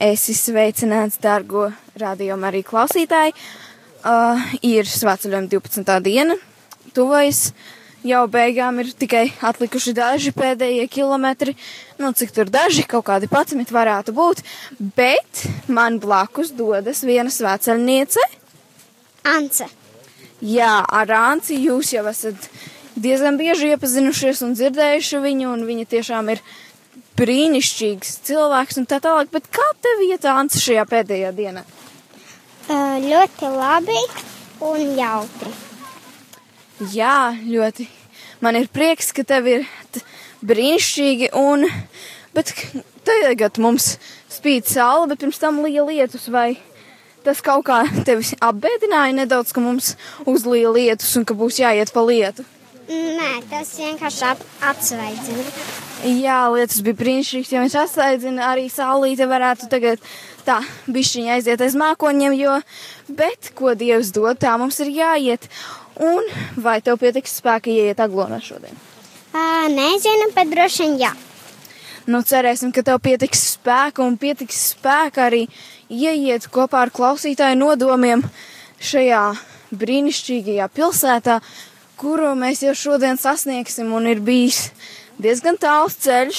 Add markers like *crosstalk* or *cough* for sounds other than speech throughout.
Esi sveicināts, dārgo radiomu arī klausītāji. Uh, ir svētceļojuma 12. diena, tuvojas jau beigām ir tikai atlikuši daži pēdējie kilometri, nu cik tur daži, kaut kādi patsmit varētu būt, bet man blakus dodas viena svētceļniece. Ance. Jā, ar Anci jūs jau esat diezgan bieži iepazinušies un dzirdējuši viņu, un viņa tiešām ir brīnišķīgs cilvēks un tā tālāk, bet kā tev iet Anci šajā pēdējā dienā? Uh, ļoti labi un jautri. Jā, ļoti. Man ir prieks, ka tev ir brīnišķīgi un, bet tagad mums spīd saule, bet pirms tam lija lietus vai tas kaut kā tevi apbēdināja nedaudz, ka mums uzlīja lietus un ka būs jāiet pa lietu? Nē, tas vienkārši ap, atsveidzina. Jā, lietas bija brīnišķīgas, ja viņš atsveidzina, arī saulīte varētu tagad tā bišķiņa aiziet aiz mākoņiem, jo, bet, ko Dievs dod, tā mums ir jāiet. Un vai tev pietiks spēka ieiet aglonā šodien? Uh, nezinu, bet droši vien jā. Nu, cerēsim, ka tev pietiks spēka un pietiks spēka arī ieiet kopā ar klausītāju nodomiem šajā brīnišķīgajā pilsētā, kuru mēs jau šodien sasniegsim un ir bijis diezgan tāls ceļš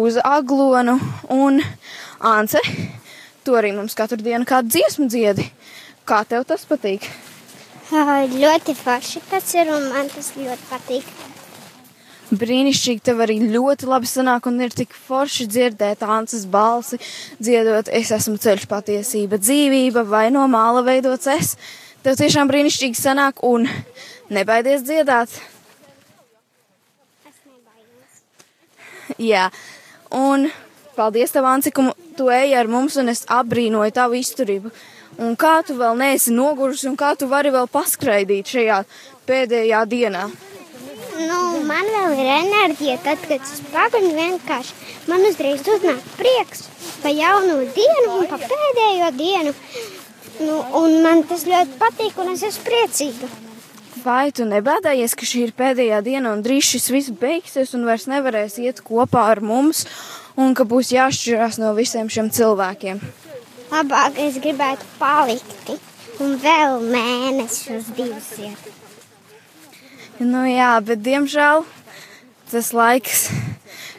uz aglonu un ance. To arī mums katru dienu kādu dziesmu dziedi. Kā tev tas patīk? Uh, ļoti forši tas ir un man tas ļoti patīk. Brīnišķīgi, tev arī ļoti labi sanāk un ir tik forši dzirdēt Anses balsi, dziedot es esmu ceļš patiesība, dzīvība vai no māla veidots es. Tev tiešām brīnišķīgi sanāk un nebaidies dziedāt. Jā, un paldies tev, Ansi, ka tu ej ar mums un es apbrīnoju tavu izturību. Un kā tu vēl neesi nogurusi un kā tu vari vēl paskraidīt šajā pēdējā dienā? Nu, man vēl ir enerģija, tad, kad es pagaidu vienkārši man uzreiz uznāk prieks pa jauno dienu un pa pēdējo dienu. Nu, un man tas ļoti patīk un es esmu priecīga. Vai tu nebēdājies, ka šī ir pēdējā diena un drīz šis viss beigsies un vairs nevarēs iet kopā ar mums un ka būs jāšķirās no visiem šiem cilvēkiem? Labāk es gribētu palikt un vēl mēnesi uz divus iet. Nu jā, bet diemžēl tas laiks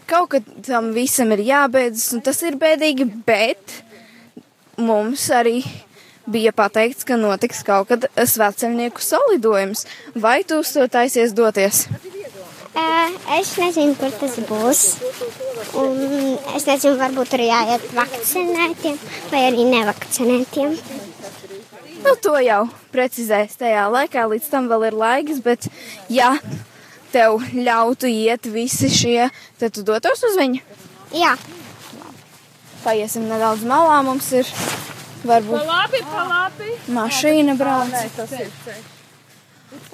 kaut kad tam visam ir jābeidzas, un tas ir bēdīgi, bet mums arī bija pateikts, ka notiks kaut kad svētceļnieku solidojums. Vai tu uz to taisies doties? Es nezinu, kur tas būs. Un es nezinu, varbūt arī jāiet vakcinētiem vai arī nevakcinētiem. Nu, to jau precizēs tajā laikā, līdz tam vēl ir laiks, bet ja tev ļautu iet visi šie, tad tu dotos uz viņu? Jā. Paiesim nedaudz malā, mums ir varbūt Pa labi, pa labi. mašīna brauc.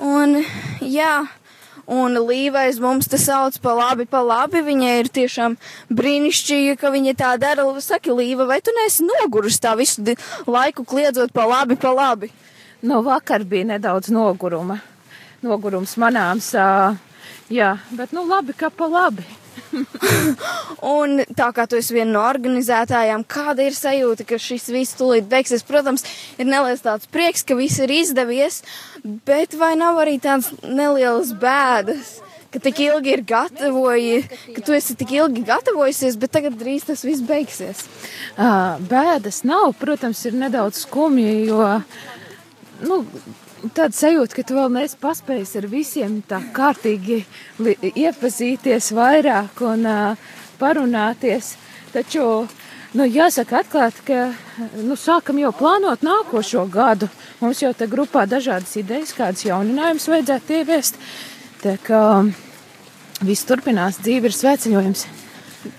Un jā, un Līvais mums te sauc pa labi, pa labi. Viņa ir tiešām brīnišķīga, ka viņa tā dara. Saki, Līva, vai tu neesi nogurusi tā visu laiku kliedzot pa labi, pa labi? Nu, vakar bija nedaudz noguruma. Nogurums manāms. Jā, bet nu labi, ka pa labi. *laughs* Un tā kā tu esi viena no organizētājām, kāda ir sajūta, ka šis viss tūlīt beigsies? Protams, ir neliels tāds prieks, ka viss ir izdevies, bet vai nav arī tāds nelielas bēdas? Ka tik ilgi ir gatavoji, ka tu esi tik ilgi gatavojusies, bet tagad drīz tas viss beigsies. Ā, Bēdas nav, protams, ir nedaudz skumji, jo nu, tāda sajūta, ka tu vēl neesi paspējis ar visiem tā kārtīgi iepazīties vairāk un uh, parunāties. Taču, nu, jāsaka atklāt, ka nu, sākam jau plānot nākošo gadu. Mums jau te grupā dažādas idejas, kādas jauninājumus vajadzētu ieviest. Tā kā viss turpinās, dzīve ir svētceļojums.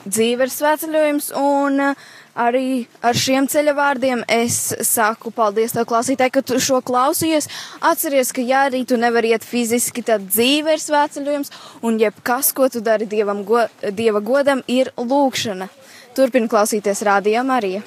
Dzīve ir svētceļojums, un uh, arī ar šiem ceļa vārdiem es saku paldies tev, klausītāji, ka tu šo klausījies. Atceries, ka ja arī tu nevari iet fiziski, tad dzīve ir svētceļojums, un jebkas, ko tu dari dievam, go, dieva godam, ir lūkšana. Turpin klausīties rādījumā Marija.